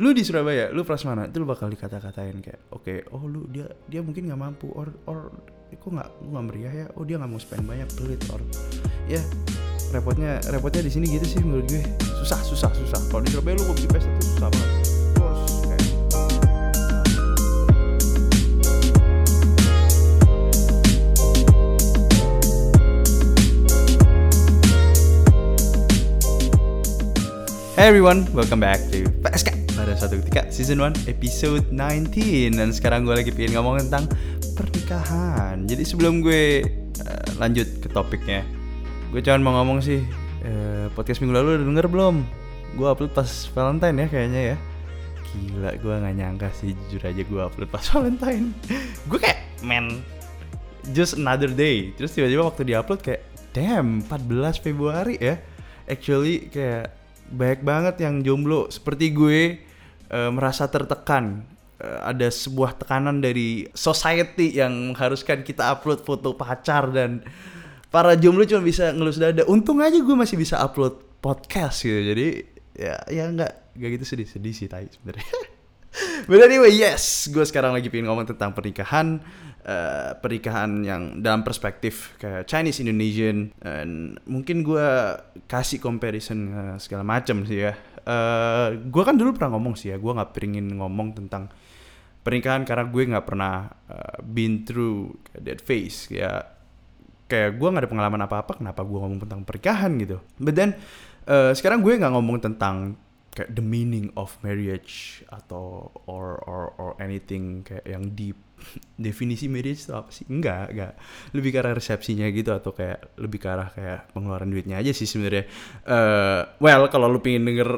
lu di Surabaya lu prasmanan itu lu bakal dikata-katain kayak oke oh lu dia dia mungkin nggak mampu or or kok nggak nggak meriah ya? Oh dia nggak mau spend banyak pelit or. Ya repotnya repotnya di sini gitu sih menurut gue. Susah susah susah. Kalau di Surabaya lu mau beli pesta tuh susah banget. Lu Hey everyone, welcome back to PSK pada suatu ketika season 1 episode 19 dan sekarang gue lagi pengen ngomong tentang pernikahan. Jadi sebelum gue eh, lanjut ke topiknya, gue cuman mau ngomong sih eh, podcast minggu lalu udah denger belum? Gue upload pas Valentine ya kayaknya ya. Gila, gue nggak nyangka sih jujur aja gue upload pas Valentine. gue kayak man, just another day. Terus tiba-tiba waktu diupload kayak damn 14 Februari ya. Actually kayak banyak banget yang jomblo seperti gue eh, merasa tertekan Eh, ada sebuah tekanan dari society yang mengharuskan kita upload foto pacar dan para jomblo cuma bisa ngelus dada. Untung aja gue masih bisa upload podcast gitu. Jadi ya ya nggak nggak gitu sedih sedih sih tai sebenarnya. But anyway, yes, gue sekarang lagi pengen ngomong tentang pernikahan, eh, pernikahan yang dalam perspektif kayak Chinese Indonesian, dan mungkin gue kasih comparison eh, segala macam sih ya. Eh, gue kan dulu pernah ngomong sih ya, gue nggak pengen ngomong tentang pernikahan karena gue nggak pernah eh, been through that phase. Ya kayak gue nggak ada pengalaman apa-apa kenapa gue ngomong tentang pernikahan gitu. But then eh, sekarang gue nggak ngomong tentang kayak the meaning of marriage atau or or or anything kayak yang deep definisi marriage itu apa sih? Enggak enggak. Lebih ke arah resepsinya gitu atau kayak lebih ke arah kayak pengeluaran duitnya aja sih sebenarnya. Eh, well kalau lu pengen denger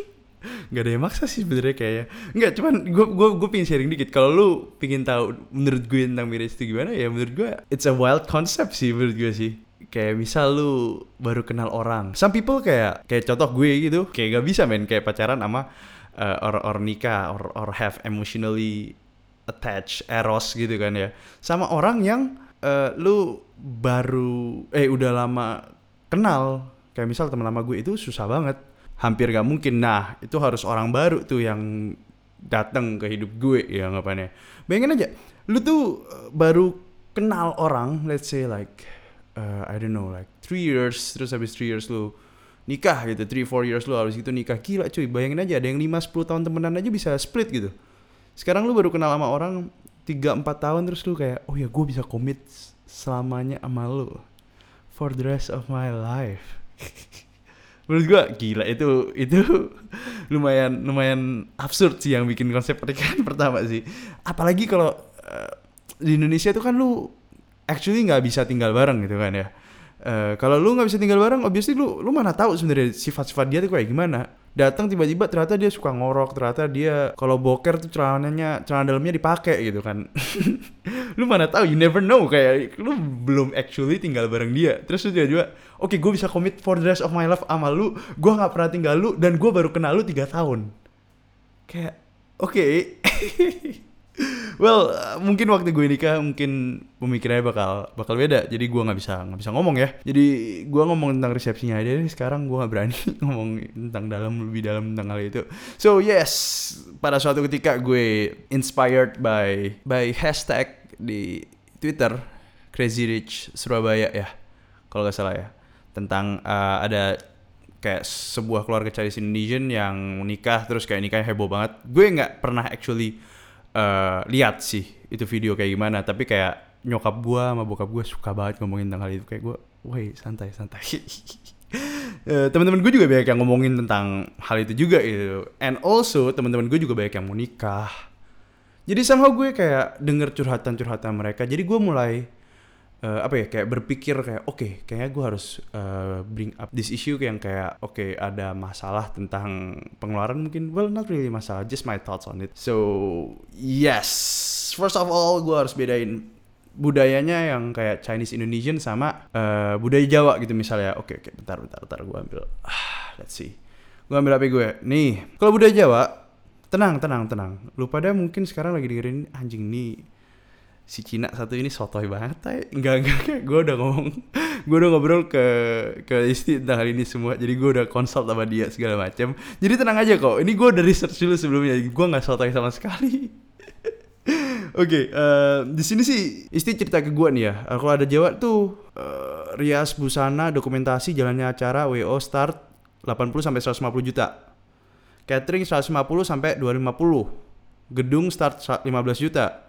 nggak ada yang maksa sih sebenarnya kayaknya. Nggak cuman gue gue gue pengen sharing dikit. Kalau lu pengen tahu menurut gue tentang marriage itu gimana ya menurut gue it's a wild concept sih menurut gue sih. Kayak misal lu baru kenal orang. Some people kayak kayak contoh gue gitu kayak gak bisa men. Kayak pacaran sama uh, or or nikah or or have emotionally attached eros gitu kan ya. Sama orang yang uh, lu baru eh udah lama kenal. Kayak misal teman lama gue itu susah banget. Hampir gak mungkin. Nah itu harus orang baru tuh yang datang ke hidup gue ya ngapainnya bayangin aja lu tuh uh, baru kenal orang let's say like uh, I don't know like three years terus habis three years lu nikah gitu three four years lu habis itu nikah. Gila cuy bayangin aja ada yang 5 10 tahun temenan aja bisa split gitu sekarang lu baru kenal sama orang 3 4 tahun terus lu kayak oh ya gue bisa komit selamanya sama lu for the rest of my life. Menurut gua gila itu itu lumayan lumayan absurd sih yang bikin konsep pernikahan pertama sih. Apalagi kalau eh, di Indonesia tuh kan lu actually nggak bisa tinggal bareng gitu kan ya. Eh, kalau lu nggak bisa tinggal bareng obviously lu lu mana tahu sebenarnya sifat-sifat dia tuh kayak gimana datang tiba-tiba ternyata dia suka ngorok ternyata dia kalau boker tuh celananya celana dalamnya dipakai gitu kan. Lu mana tahu you never know kayak lu belum actually tinggal bareng dia. Terus lu tiba-tiba oke gue bisa commit for the rest of my life sama lu gue nggak pernah tinggal lu dan gue baru kenal lu tiga tahun. Kayak oke well uh, mungkin waktu gue nikah mungkin pemikirannya bakal bakal beda. Jadi gue nggak bisa nggak bisa ngomong ya. Jadi gue ngomong tentang resepsinya aja nih sekarang. Gue nggak berani ngomong tentang dalam lebih dalam tentang hal itu. So yes pada suatu ketika gue inspired by by hashtag di Twitter Crazy Rich Surabaya ya kalau nggak salah ya. Tentang uh, ada kayak sebuah keluarga Chinese Indonesian yang nikah terus kayak nikahnya heboh banget. Gue nggak pernah actually eh, lihat sih itu video kayak gimana. Tapi kayak nyokap gue sama bokap gue suka banget ngomongin tentang hal itu. Kayak gue woi santai santai. Eh, teman-teman gue juga banyak yang ngomongin tentang hal itu juga gitu. And also teman-teman gue juga banyak yang mau nikah. Jadi somehow gue kayak denger curhatan-curhatan mereka. Jadi gue mulai eh, apa ya kayak berpikir kayak oke kayaknya gue harus eh, bring up this issue yang kayak oke ada masalah tentang pengeluaran mungkin. Well not really masalah just my thoughts on it. So yes. First of all gue harus bedain budayanya yang kayak Chinese Indonesian sama eh, budaya Jawa gitu misalnya. Oke oke bentar bentar bentar gue ambil. Ah, let's see. Gue ambil HP gue. Nih kalau budaya Jawa tenang tenang tenang. Lu pada mungkin sekarang lagi dengerin anjing nih si Cina satu ini sotoy banget enggak enggak enggak gue udah ngomong gue udah ngobrol ke ke Isti tentang hal ini semua. Jadi gue udah consult sama dia segala macam jadi tenang aja kok. Ini gue udah research dulu sebelumnya. Gue nggak sotoy sama sekali. Oke, okay, uh, eh, di sini sih Isti cerita ke gue nih ya. Kalau ada Jawa tuh uh, rias busana, dokumentasi, jalannya acara, WO start 80 sampai 150 juta. Catering 150 sampai 250. Gedung start 15 juta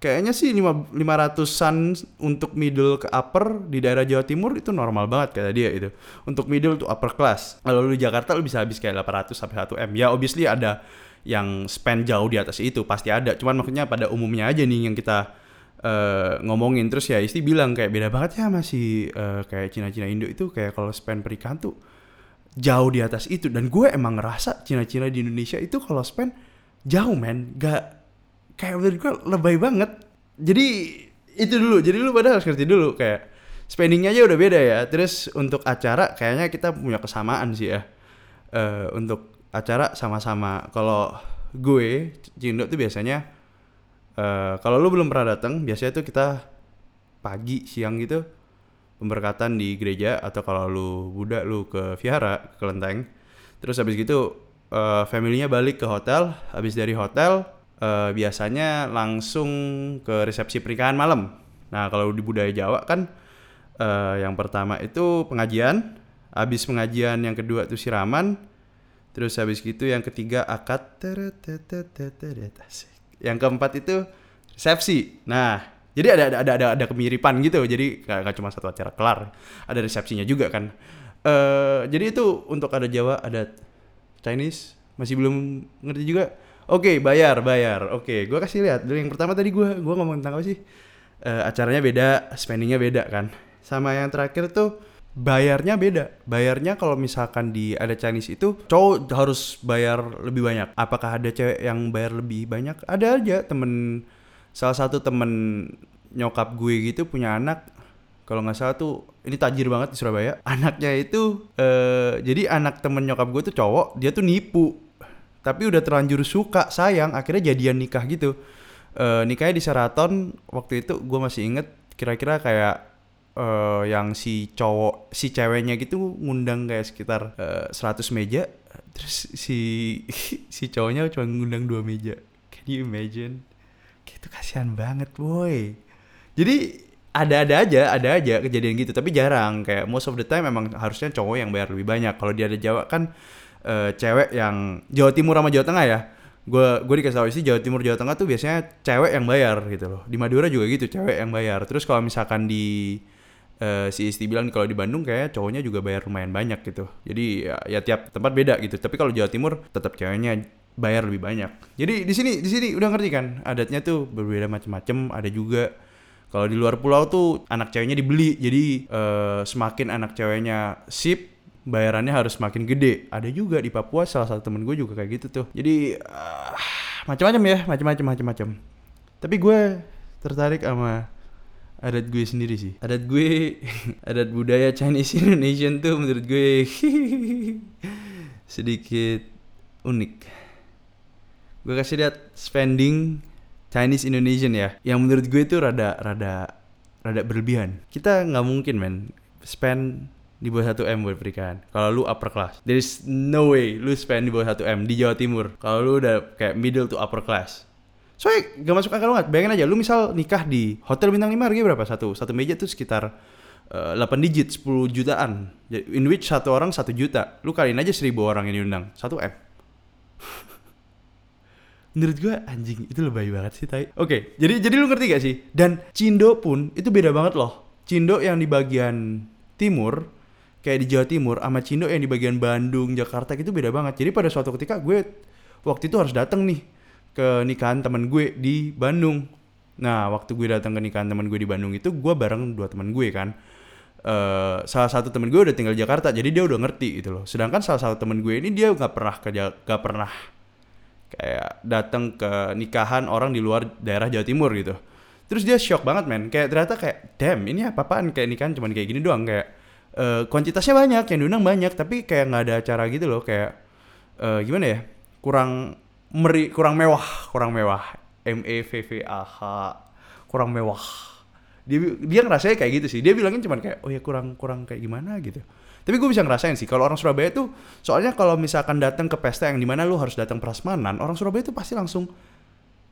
kayaknya sih 500-an untuk middle ke upper di daerah Jawa Timur itu normal banget kata dia itu. Untuk middle tuh upper class. Kalau di Jakarta lu bisa habis kayak 800 sampai 1 M. Ya obviously ada yang spend jauh di atas itu pasti ada. Cuman maksudnya pada umumnya aja nih yang kita uh, ngomongin terus ya Isti bilang kayak beda banget ya masih uh, kayak Cina-Cina Indo itu kayak kalau spend pernikahan tuh jauh di atas itu dan gue emang ngerasa Cina-Cina di Indonesia itu kalau spend jauh men gak kayak menurut gue lebay banget. Jadi itu dulu. Jadi lu pada harus ngerti dulu kayak spendingnya aja udah beda ya. Terus untuk acara kayaknya kita punya kesamaan sih ya. Uh, untuk acara sama-sama. Kalau gue Cindo tuh biasanya uh, kalau lu belum pernah datang biasanya tuh kita pagi siang gitu pemberkatan di gereja atau kalau lu Buddha lu ke vihara ke kelenteng. Terus habis gitu uh, familynya balik ke hotel. Habis dari hotel uh, biasanya langsung ke resepsi pernikahan malam. Nah, kalau di budaya Jawa kan uh, yang pertama itu pengajian, habis pengajian yang kedua itu siraman, terus habis gitu yang ketiga akad, yang keempat itu resepsi. Nah, jadi ada ada ada ada, ada kemiripan gitu. Jadi gak, cuma satu acara kelar, ada resepsinya juga kan. Uh, jadi itu untuk ada Jawa, ada Chinese, masih belum ngerti juga Oke, okay, bayar, bayar. Oke, okay, gue kasih lihat. Dulu yang pertama tadi gue, gue ngomong tentang apa sih? Uh, acaranya beda, spendingnya beda kan. Sama yang terakhir tuh bayarnya beda. Bayarnya kalau misalkan di ada Chinese itu cowok harus bayar lebih banyak. Apakah ada cewek yang bayar lebih banyak? Ada aja temen salah satu temen nyokap gue gitu punya anak kalau nggak salah tuh ini tajir banget di Surabaya anaknya itu uh, jadi anak temen nyokap gue tuh cowok dia tuh nipu tapi udah terlanjur suka sayang. Akhirnya jadian nikah gitu. Uh, nikahnya di Seraton waktu itu gue masih inget kira-kira kayak uh, yang si cowok si ceweknya gitu ngundang kayak sekitar uh, eh, 100 meja. Terus si si cowoknya cuma ngundang dua meja. Can you imagine? Gitu kasihan banget boy. Jadi ada-ada aja, ada aja kejadian gitu, tapi jarang. Kayak most of the time emang harusnya cowok yang bayar lebih banyak. Kalau dia ada Jawa kan uh, cewek yang Jawa Timur sama Jawa Tengah ya. Gue gue dikasih tahu sih Jawa Timur Jawa Tengah tuh biasanya cewek yang bayar gitu loh. Di Madura juga gitu cewek yang bayar. Terus kalau misalkan di uh, si Isti bilang kalau di Bandung kayak cowoknya juga bayar lumayan banyak gitu. Jadi ya, ya tiap tempat beda gitu. Tapi kalau Jawa Timur tetap ceweknya bayar lebih banyak. Jadi di sini di sini udah ngerti kan? Adatnya tuh berbeda macam-macam ada juga kalau di luar pulau tuh anak ceweknya dibeli. Jadi uh, semakin anak ceweknya sip bayarannya harus makin gede. Ada juga di Papua salah satu temen gue juga kayak gitu tuh. Jadi uh, macam-macam ya, macam-macam macam-macam. Tapi gue tertarik sama adat gue sendiri sih. Adat gue, adat budaya Chinese Indonesian tuh menurut gue sedikit unik. Gue kasih lihat spending Chinese Indonesian ya, yang menurut gue itu rada rada rada berlebihan. Kita nggak mungkin men spend di bawah 1 M buat pernikahan. Kalau lu upper class, there is no way lu spend di bawah 1 M di Jawa Timur. Kalau lu udah kayak middle to upper class. Soalnya gak masuk akal banget. Bayangin aja, lu misal nikah di hotel bintang 5 harganya berapa? Satu, satu meja tuh sekitar uh, eh, 8 digit, 10 jutaan. In which satu orang 1 juta. Lu kaliin aja 1000 orang yang diundang. 1 M. Menurut gue anjing itu lebay banget sih tai. Oke, okay, jadi jadi lu ngerti gak sih? Dan Cindo pun itu beda banget loh. Cindo yang di bagian timur kayak di Jawa Timur sama Cindo yang di bagian Bandung, Jakarta gitu beda banget. Jadi pada suatu ketika gue waktu itu harus datang nih ke nikahan teman gue di Bandung. Nah, waktu gue datang ke nikahan teman gue di Bandung itu gue bareng dua teman gue kan. Uh, salah satu temen gue udah tinggal di Jakarta, jadi dia udah ngerti gitu loh. Sedangkan salah satu temen gue ini dia nggak pernah kerja, nggak pernah kayak datang ke nikahan orang di luar daerah Jawa Timur gitu. Terus dia shock banget men, kayak ternyata kayak damn ini apa-apaan kayak nikahan cuman kayak gini doang kayak uh, kuantitasnya banyak yang diundang banyak tapi kayak nggak ada acara gitu loh kayak uh, gimana ya kurang meri kurang mewah kurang mewah. M E V V A H kurang mewah. Dia dia ngerasanya kayak gitu sih. Dia bilangin cuman kayak oh ya kurang kurang kayak gimana gitu. Tapi gue bisa ngerasain sih kalau orang Surabaya tuh soalnya kalau misalkan datang ke pesta yang di mana lu harus datang prasmanan orang Surabaya tuh pasti langsung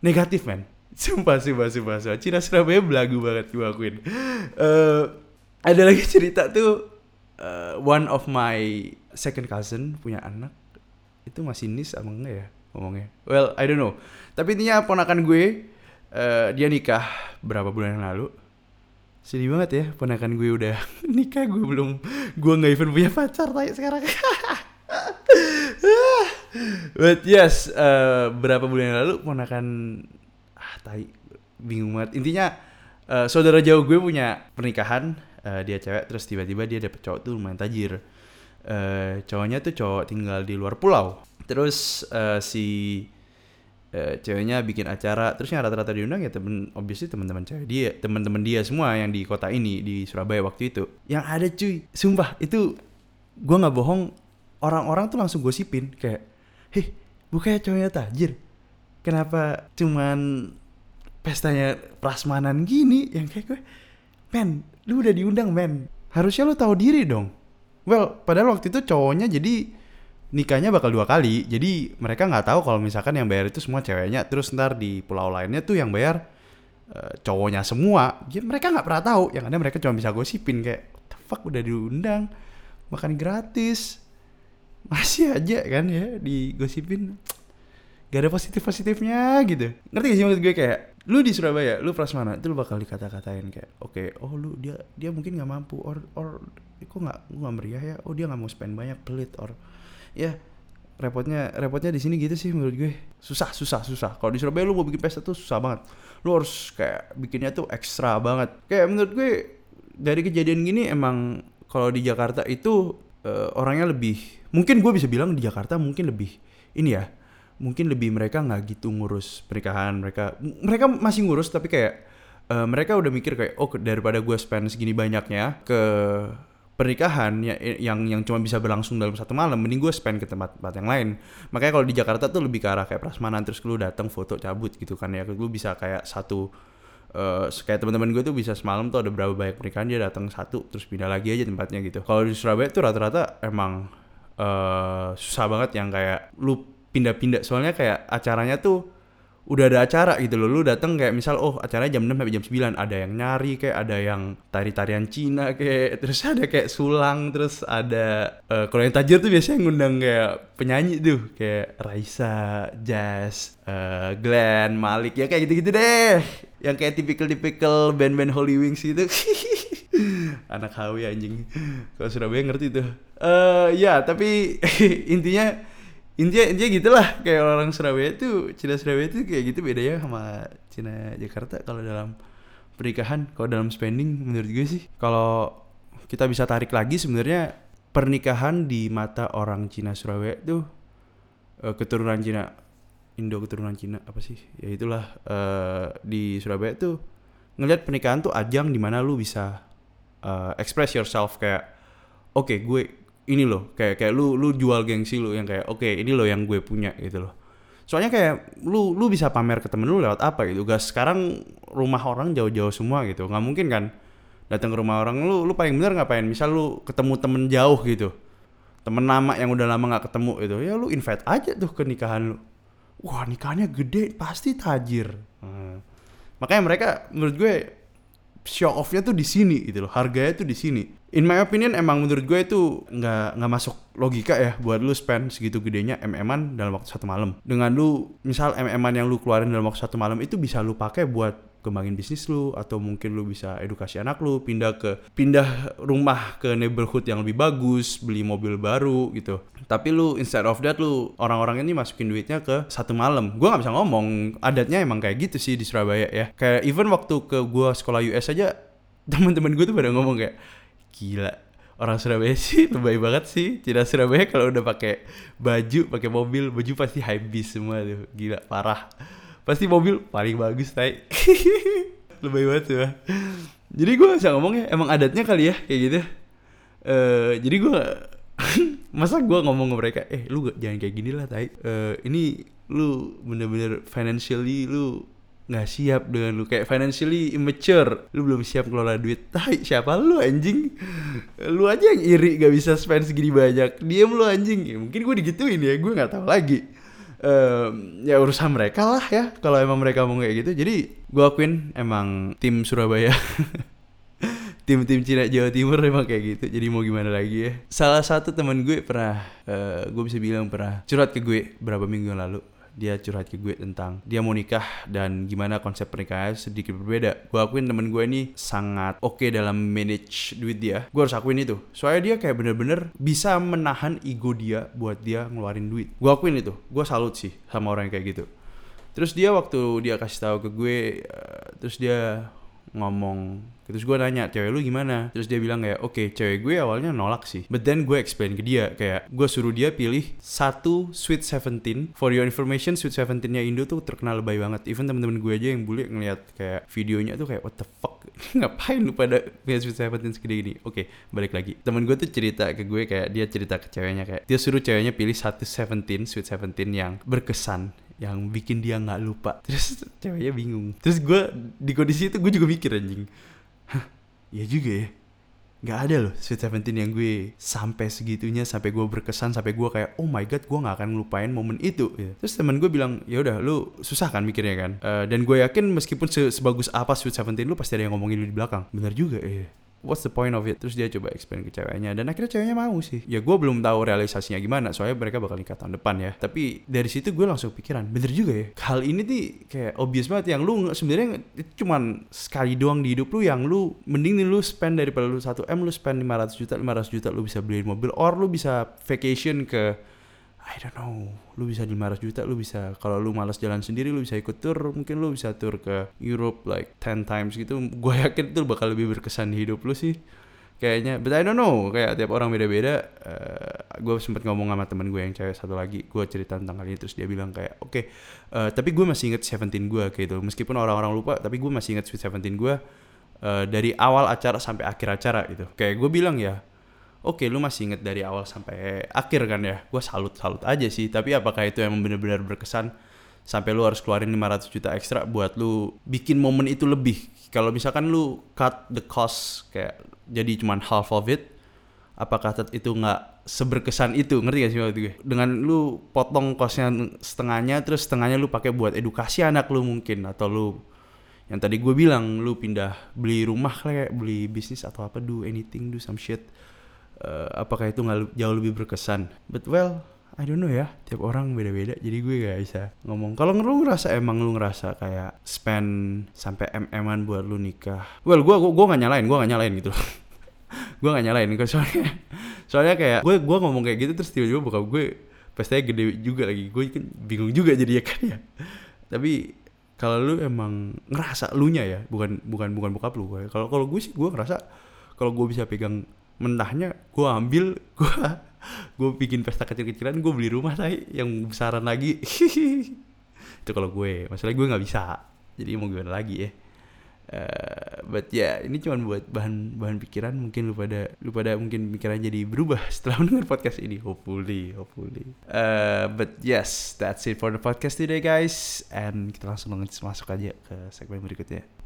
negatif men. Sumpah sumpah sumpah sumpah. Cina Surabaya belagu banget gue akuin. Uh, ada lagi cerita tuh uh, one of my second cousin punya anak itu masih nis apa enggak ya ngomongnya? Well I don't know. Tapi intinya ponakan gue uh, dia nikah berapa bulan yang lalu. Sedih banget ya ponakan gue udah nikah gue belum gue nggak even punya pacar kayak sekarang. But yes uh, berapa bulan yang lalu ponakan ah tai bingung banget. Intinya uh, saudara jauh gue punya pernikahan uh, dia cewek terus tiba-tiba dia dapet cowok tuh lumayan tajir. Uh, cowoknya tuh cowok tinggal di luar pulau. Terus uh, si uh, ceweknya bikin acara. Terus yang rata-rata diundang ya temen obviously teman-teman cewek dia teman-teman dia semua yang di kota ini di Surabaya waktu itu. Yang ada cuy sumpah itu gue nggak bohong orang-orang tuh langsung gosipin kayak heh bukannya cowoknya tajir? Kenapa cuman pestanya prasmanan gini? Yang kayak gue men lu udah diundang men. Harusnya lu tahu diri dong. Well padahal waktu itu cowoknya jadi nikahnya bakal dua kali. Jadi mereka nggak tahu kalau misalkan yang bayar itu semua ceweknya. Terus ntar di pulau lainnya tuh yang bayar uh, cowoknya semua. Jadi mereka nggak pernah tahu. Yang ada mereka cuma bisa gosipin kayak What the fuck udah diundang. Makan gratis. Masih aja kan ya digosipin gak ada positif positifnya gitu. Ngerti gak sih maksud gue? Kayak lu di Surabaya lu prasmanan itu lu bakal dikata-katain kayak oke okay, oh lu dia dia mungkin nggak mampu or or kok nggak nggak meriah ya? Oh dia nggak mau spend banyak pelit or. Ya repotnya repotnya di sini gitu sih menurut gue. Susah susah susah. Kalau di Surabaya lu mau bikin pesta tuh susah banget. Lu harus kayak bikinnya tuh ekstra banget. Kayak menurut gue dari kejadian gini emang kalau di Jakarta itu uh, orangnya lebih mungkin gue bisa bilang di Jakarta mungkin lebih ini ya mungkin lebih mereka nggak gitu ngurus pernikahan mereka mereka masih ngurus tapi kayak uh, mereka udah mikir kayak oh daripada gue spend segini banyaknya ke pernikahan ya, yang yang cuma bisa berlangsung dalam satu malam mending gue spend ke tempat-tempat yang lain. Makanya kalau di Jakarta tuh lebih ke arah kayak prasmanan terus lu datang foto cabut gitu kan ya lu bisa kayak satu uh, kayak teman-teman gue tuh bisa semalam tuh ada berapa banyak pernikahan dia datang satu terus pindah lagi aja tempatnya gitu. Kalau di Surabaya tuh rata-rata emang uh, susah banget yang kayak lu pindah-pindah. Soalnya kayak acaranya tuh udah ada acara gitu loh. Lu datang kayak misal oh acaranya jam 6 sampai jam 9 ada yang nyari kayak ada yang tari-tarian Cina kayak terus ada kayak sulang terus ada uh, kalau yang tajir tuh biasanya ngundang kayak penyanyi tuh kayak Raisa, Jazz, uh, Glenn, Malik ya kayak gitu-gitu deh. Yang kayak tipikal-tipikal band-band Holy Wings gitu. Anak Hawi anjing. Kalau Surabaya ngerti tuh. Uh, ya tapi intinya intinya intinya gitulah. Kayak orang Surabaya tuh Cina Surabaya tuh kayak gitu beda ya sama Cina Jakarta kalau dalam pernikahan kalau dalam spending menurut gue sih. Kalau kita bisa tarik lagi sebenarnya pernikahan di mata orang Cina Surabaya tuh uh, keturunan Cina Indo keturunan Cina apa sih? Ya itulah uh, di Surabaya tuh ngelihat pernikahan tuh ajang di mana lu bisa uh, express yourself kayak oke okay, gue ini loh kayak kayak lu lu jual gengsi lu yang kayak oke okay, ini loh yang gue punya gitu loh. Soalnya kayak lu lu bisa pamer ke temen lu lewat apa gitu. Gas sekarang rumah orang jauh-jauh semua gitu. Nggak mungkin kan datang ke rumah orang lu lu paling bener ngapain? Misal lu ketemu temen jauh gitu temen lama yang udah lama nggak ketemu itu ya lu invite aja tuh ke nikahan lu. Wah nikahannya gede pasti tajir. Hmm. makanya mereka menurut gue show offnya tuh di sini gitu loh harganya tuh di sini in my opinion emang menurut gue itu nggak nggak masuk logika ya buat lu spend segitu gedenya mm-an dalam waktu satu malam. Dengan lu misal mm-an yang lu keluarin dalam waktu satu malam itu bisa lu pakai buat kembangin bisnis lu atau mungkin lu bisa edukasi anak lu pindah ke pindah rumah ke neighborhood yang lebih bagus beli mobil baru gitu. Tapi lu instead of that lu orang-orang ini masukin duitnya ke satu malam. Gue nggak bisa ngomong adatnya emang kayak gitu sih di Surabaya ya. Kayak even waktu ke gue sekolah US aja teman-teman gue tuh pada ngomong kayak gila. Orang Surabaya sih lebay banget sih. Tidak Surabaya kalau udah pakai baju pakai mobil baju pasti high beast semua tuh. Gila parah. Pasti mobil paling bagus tay lebay banget tuh jadi gue ngomong ya emang adatnya kali ya kayak gitu. Uh, jadi gue masa gue ngomong ke mereka eh lu gak, jangan kayak gini lah tay uh, ini lu bener-bener financially lu nggak siap dengan lu. Kayak financially immature. Lu belum siap ngelola duit. Tai siapa lu anjing? Lu aja yang iri gak bisa spend segini banyak. Diem lu anjing. Ya, mungkin gue digituin ya. Gue nggak tahu lagi. Um, ya urusan mereka lah ya kalau emang mereka mau kayak gitu. Jadi gue akuin emang tim Surabaya. Tim-tim Cina Jawa Timur emang kayak gitu. Jadi mau gimana lagi ya? Salah satu teman gue pernah uh, gue bisa bilang pernah curhat ke gue berapa minggu yang lalu dia curhat ke gue tentang dia mau nikah dan gimana konsep pernikahannya sedikit berbeda. Gue akuin temen gue ini sangat oke okay dalam manage duit dia. Gue harus akuin itu. Soalnya dia kayak bener-bener bisa menahan ego dia buat dia ngeluarin duit. Gue akuin itu. Gue salut sih sama orang yang kayak gitu. Terus dia waktu dia kasih tahu ke gue, uh, terus dia ngomong terus gue nanya cewek lu gimana? Terus dia bilang kayak oke okay, cewek gue awalnya nolak sih. But then gue explain ke dia kayak gue suruh dia pilih satu Sweet Seventeen. For your information Sweet Seventeennya Indo tuh terkenal lebay banget. Even temen-temen gue aja yang bule ngeliat kayak videonya tuh kayak what the fuck? Ngapain lu pada punya Sweet Seventeen segede gini oke okay, balik lagi. Temen gue tuh cerita ke gue kayak dia cerita ke ceweknya kayak dia suruh ceweknya pilih satu Seventeen Sweet Seventeen yang berkesan yang bikin dia nggak lupa. Terus ceweknya bingung. Terus gue di kondisi itu gue juga mikir anjing hah ya juga ya. Nggak ada loh Sweet Seventeen yang gue sampai segitunya sampai gue berkesan sampai gue kayak oh my god gue nggak akan ngelupain momen itu. Ya. terus teman gue bilang ya udah lu susah kan mikirnya kan? Uh, dan gue yakin meskipun se sebagus apa Sweet Seventeen lu pasti ada yang ngomongin lu di belakang. Bener juga ya what's the point of it? Terus dia coba explain ke ceweknya dan akhirnya ceweknya mau sih. Ya gue belum tahu realisasinya gimana soalnya mereka bakal nikah tahun depan ya. Tapi dari situ gue langsung pikiran bener juga ya. Hal ini nih kayak obvious banget yang lu sebenarnya cuman sekali doang di hidup lu yang lu mending lu spend daripada lu 1 m lu spend 500 juta 500 juta lu bisa beli mobil or lu bisa vacation ke I don't know. Lu bisa 500 juta lu bisa kalau lu malas jalan sendiri lu bisa ikut tour. Mungkin lu bisa tour ke Europe like 10 times gitu. Gue yakin itu bakal lebih berkesan di hidup lu sih. Kayaknya but I don't know. Kayak tiap orang beda-beda. Uh, gue sempet ngomong sama temen gue yang cewek satu lagi. Gue cerita tentang hal ini terus dia bilang kayak oke okay, uh, tapi gue masih inget Seventeen gue kayak gitu. Meskipun orang-orang lupa tapi gue masih inget Sweet Seventeen gue uh, dari awal acara sampai akhir acara gitu. Kayak gue bilang ya oke lu masih inget dari awal sampai akhir kan ya? Gue salut salut aja sih tapi apakah itu emang benar-benar berkesan? Sampai lu harus keluarin 500 juta ekstra buat lu bikin momen itu lebih. Kalau misalkan lu cut the cost kayak jadi cuman half of it apakah itu nggak seberkesan itu? Ngerti gak sih waktu gue? Dengan lu potong costnya setengahnya terus setengahnya lu pakai buat edukasi anak lu mungkin atau lu yang tadi gue bilang lu pindah beli rumah kayak beli bisnis atau apa do anything do some shit uh, apakah itu nggak jauh lebih berkesan? But well I don't know ya. Tiap orang beda-beda jadi gue gak bisa ngomong. Kalau lu ngerasa emang lu ngerasa kayak spend sampai mm-an buat lu nikah? Well gue gue gue gak nyalain gue gak nyalain gitu. Gue gak nyalain soalnya soalnya kayak gue gue ngomong kayak gitu terus tiba-tiba buka gue pastinya gede juga lagi. Gue kan bingung juga jadi ya kan ya. Tapi kalau lu emang ngerasa lu nya ya bukan bukan bukan bokap lu. Kalau kalau gue sih gue ngerasa kalau gue bisa pegang mentahnya gue ambil gue gue bikin pesta kecil-kecilan gue beli rumah saya yang besaran lagi. Itu kalau gue masalah gue nggak bisa. Jadi mau gimana lagi ya? Uh, but ya yeah, ini cuma buat bahan bahan pikiran mungkin lu pada lu pada mungkin pikiran jadi berubah setelah mendengar podcast ini. Hopefully hopefully. Uh, but yes that's it for the podcast today guys. And kita langsung masuk aja ke segmen berikutnya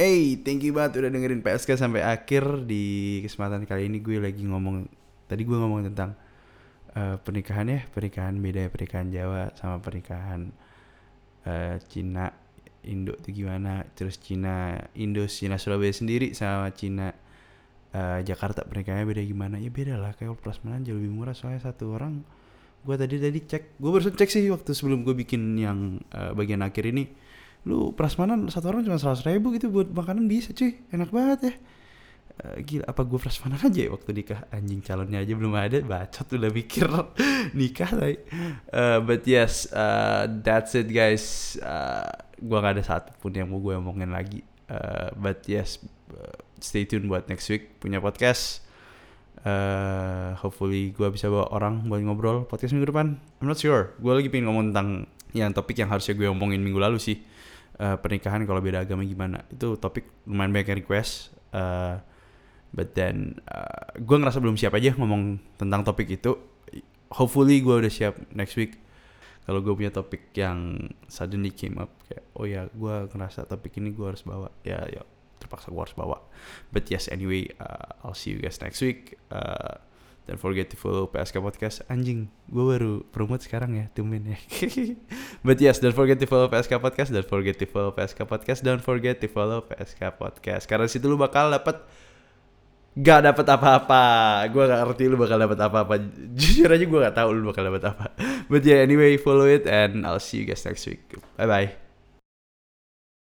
Hey, thank you banget udah dengerin PSK sampai akhir di kesempatan kali ini. Gue lagi ngomong tadi gue ngomong tentang uh, pernikahan ya, pernikahan beda ya, pernikahan Jawa sama pernikahan uh, Cina Indo itu gimana, terus Cina Indo Cina Surabaya sendiri sama Cina uh, Jakarta pernikahannya beda gimana? Ya beda lah, kayak prasmanan jauh lebih murah. Soalnya satu orang gue tadi tadi cek, gue baru cek sih waktu sebelum gue bikin yang uh, bagian akhir ini lu prasmanan satu orang cuma seratus ribu gitu buat makanan bisa cuy. Enak banget ya. Uh, gila apa gue prasmanan aja ya waktu nikah? Anjing calonnya aja belum ada. Bacot udah mikir nikah tapi uh, but yes uh, that's it guys. Uh, gue gak ada satupun yang mau gue omongin lagi. Uh, but yes uh, stay tune buat next week punya podcast. Uh, hopefully gue bisa bawa orang buat ngobrol podcast minggu depan. I'm not sure. Gue lagi pengen ngomong tentang yang topik yang harusnya gue omongin minggu lalu sih uh, pernikahan kalau beda agama gimana. Itu topik lumayan banyak yang request uh, but then uh, gue ngerasa belum siap aja ngomong tentang topik itu. Hopefully gue udah siap next week. Kalau gue punya topik yang suddenly came up kayak oh ya gue ngerasa topik ini gue harus bawa. Ya ya terpaksa gue harus bawa. But yes anyway uh, I'll see you guys next week. Uh, don't forget to follow PSK Podcast. Anjing gue baru promote sekarang ya tumben ya but yes don't forget to follow PSK Podcast. Don't forget to follow PSK Podcast. Don't forget to follow PSK Podcast. Karena situ lu bakal dapat gak dapet apa-apa. Gue gak ngerti lu bakal dapet apa-apa. Jujur aja gue gak tahu lu bakal dapet apa. But yeah anyway follow it and I'll see you guys next week. Bye bye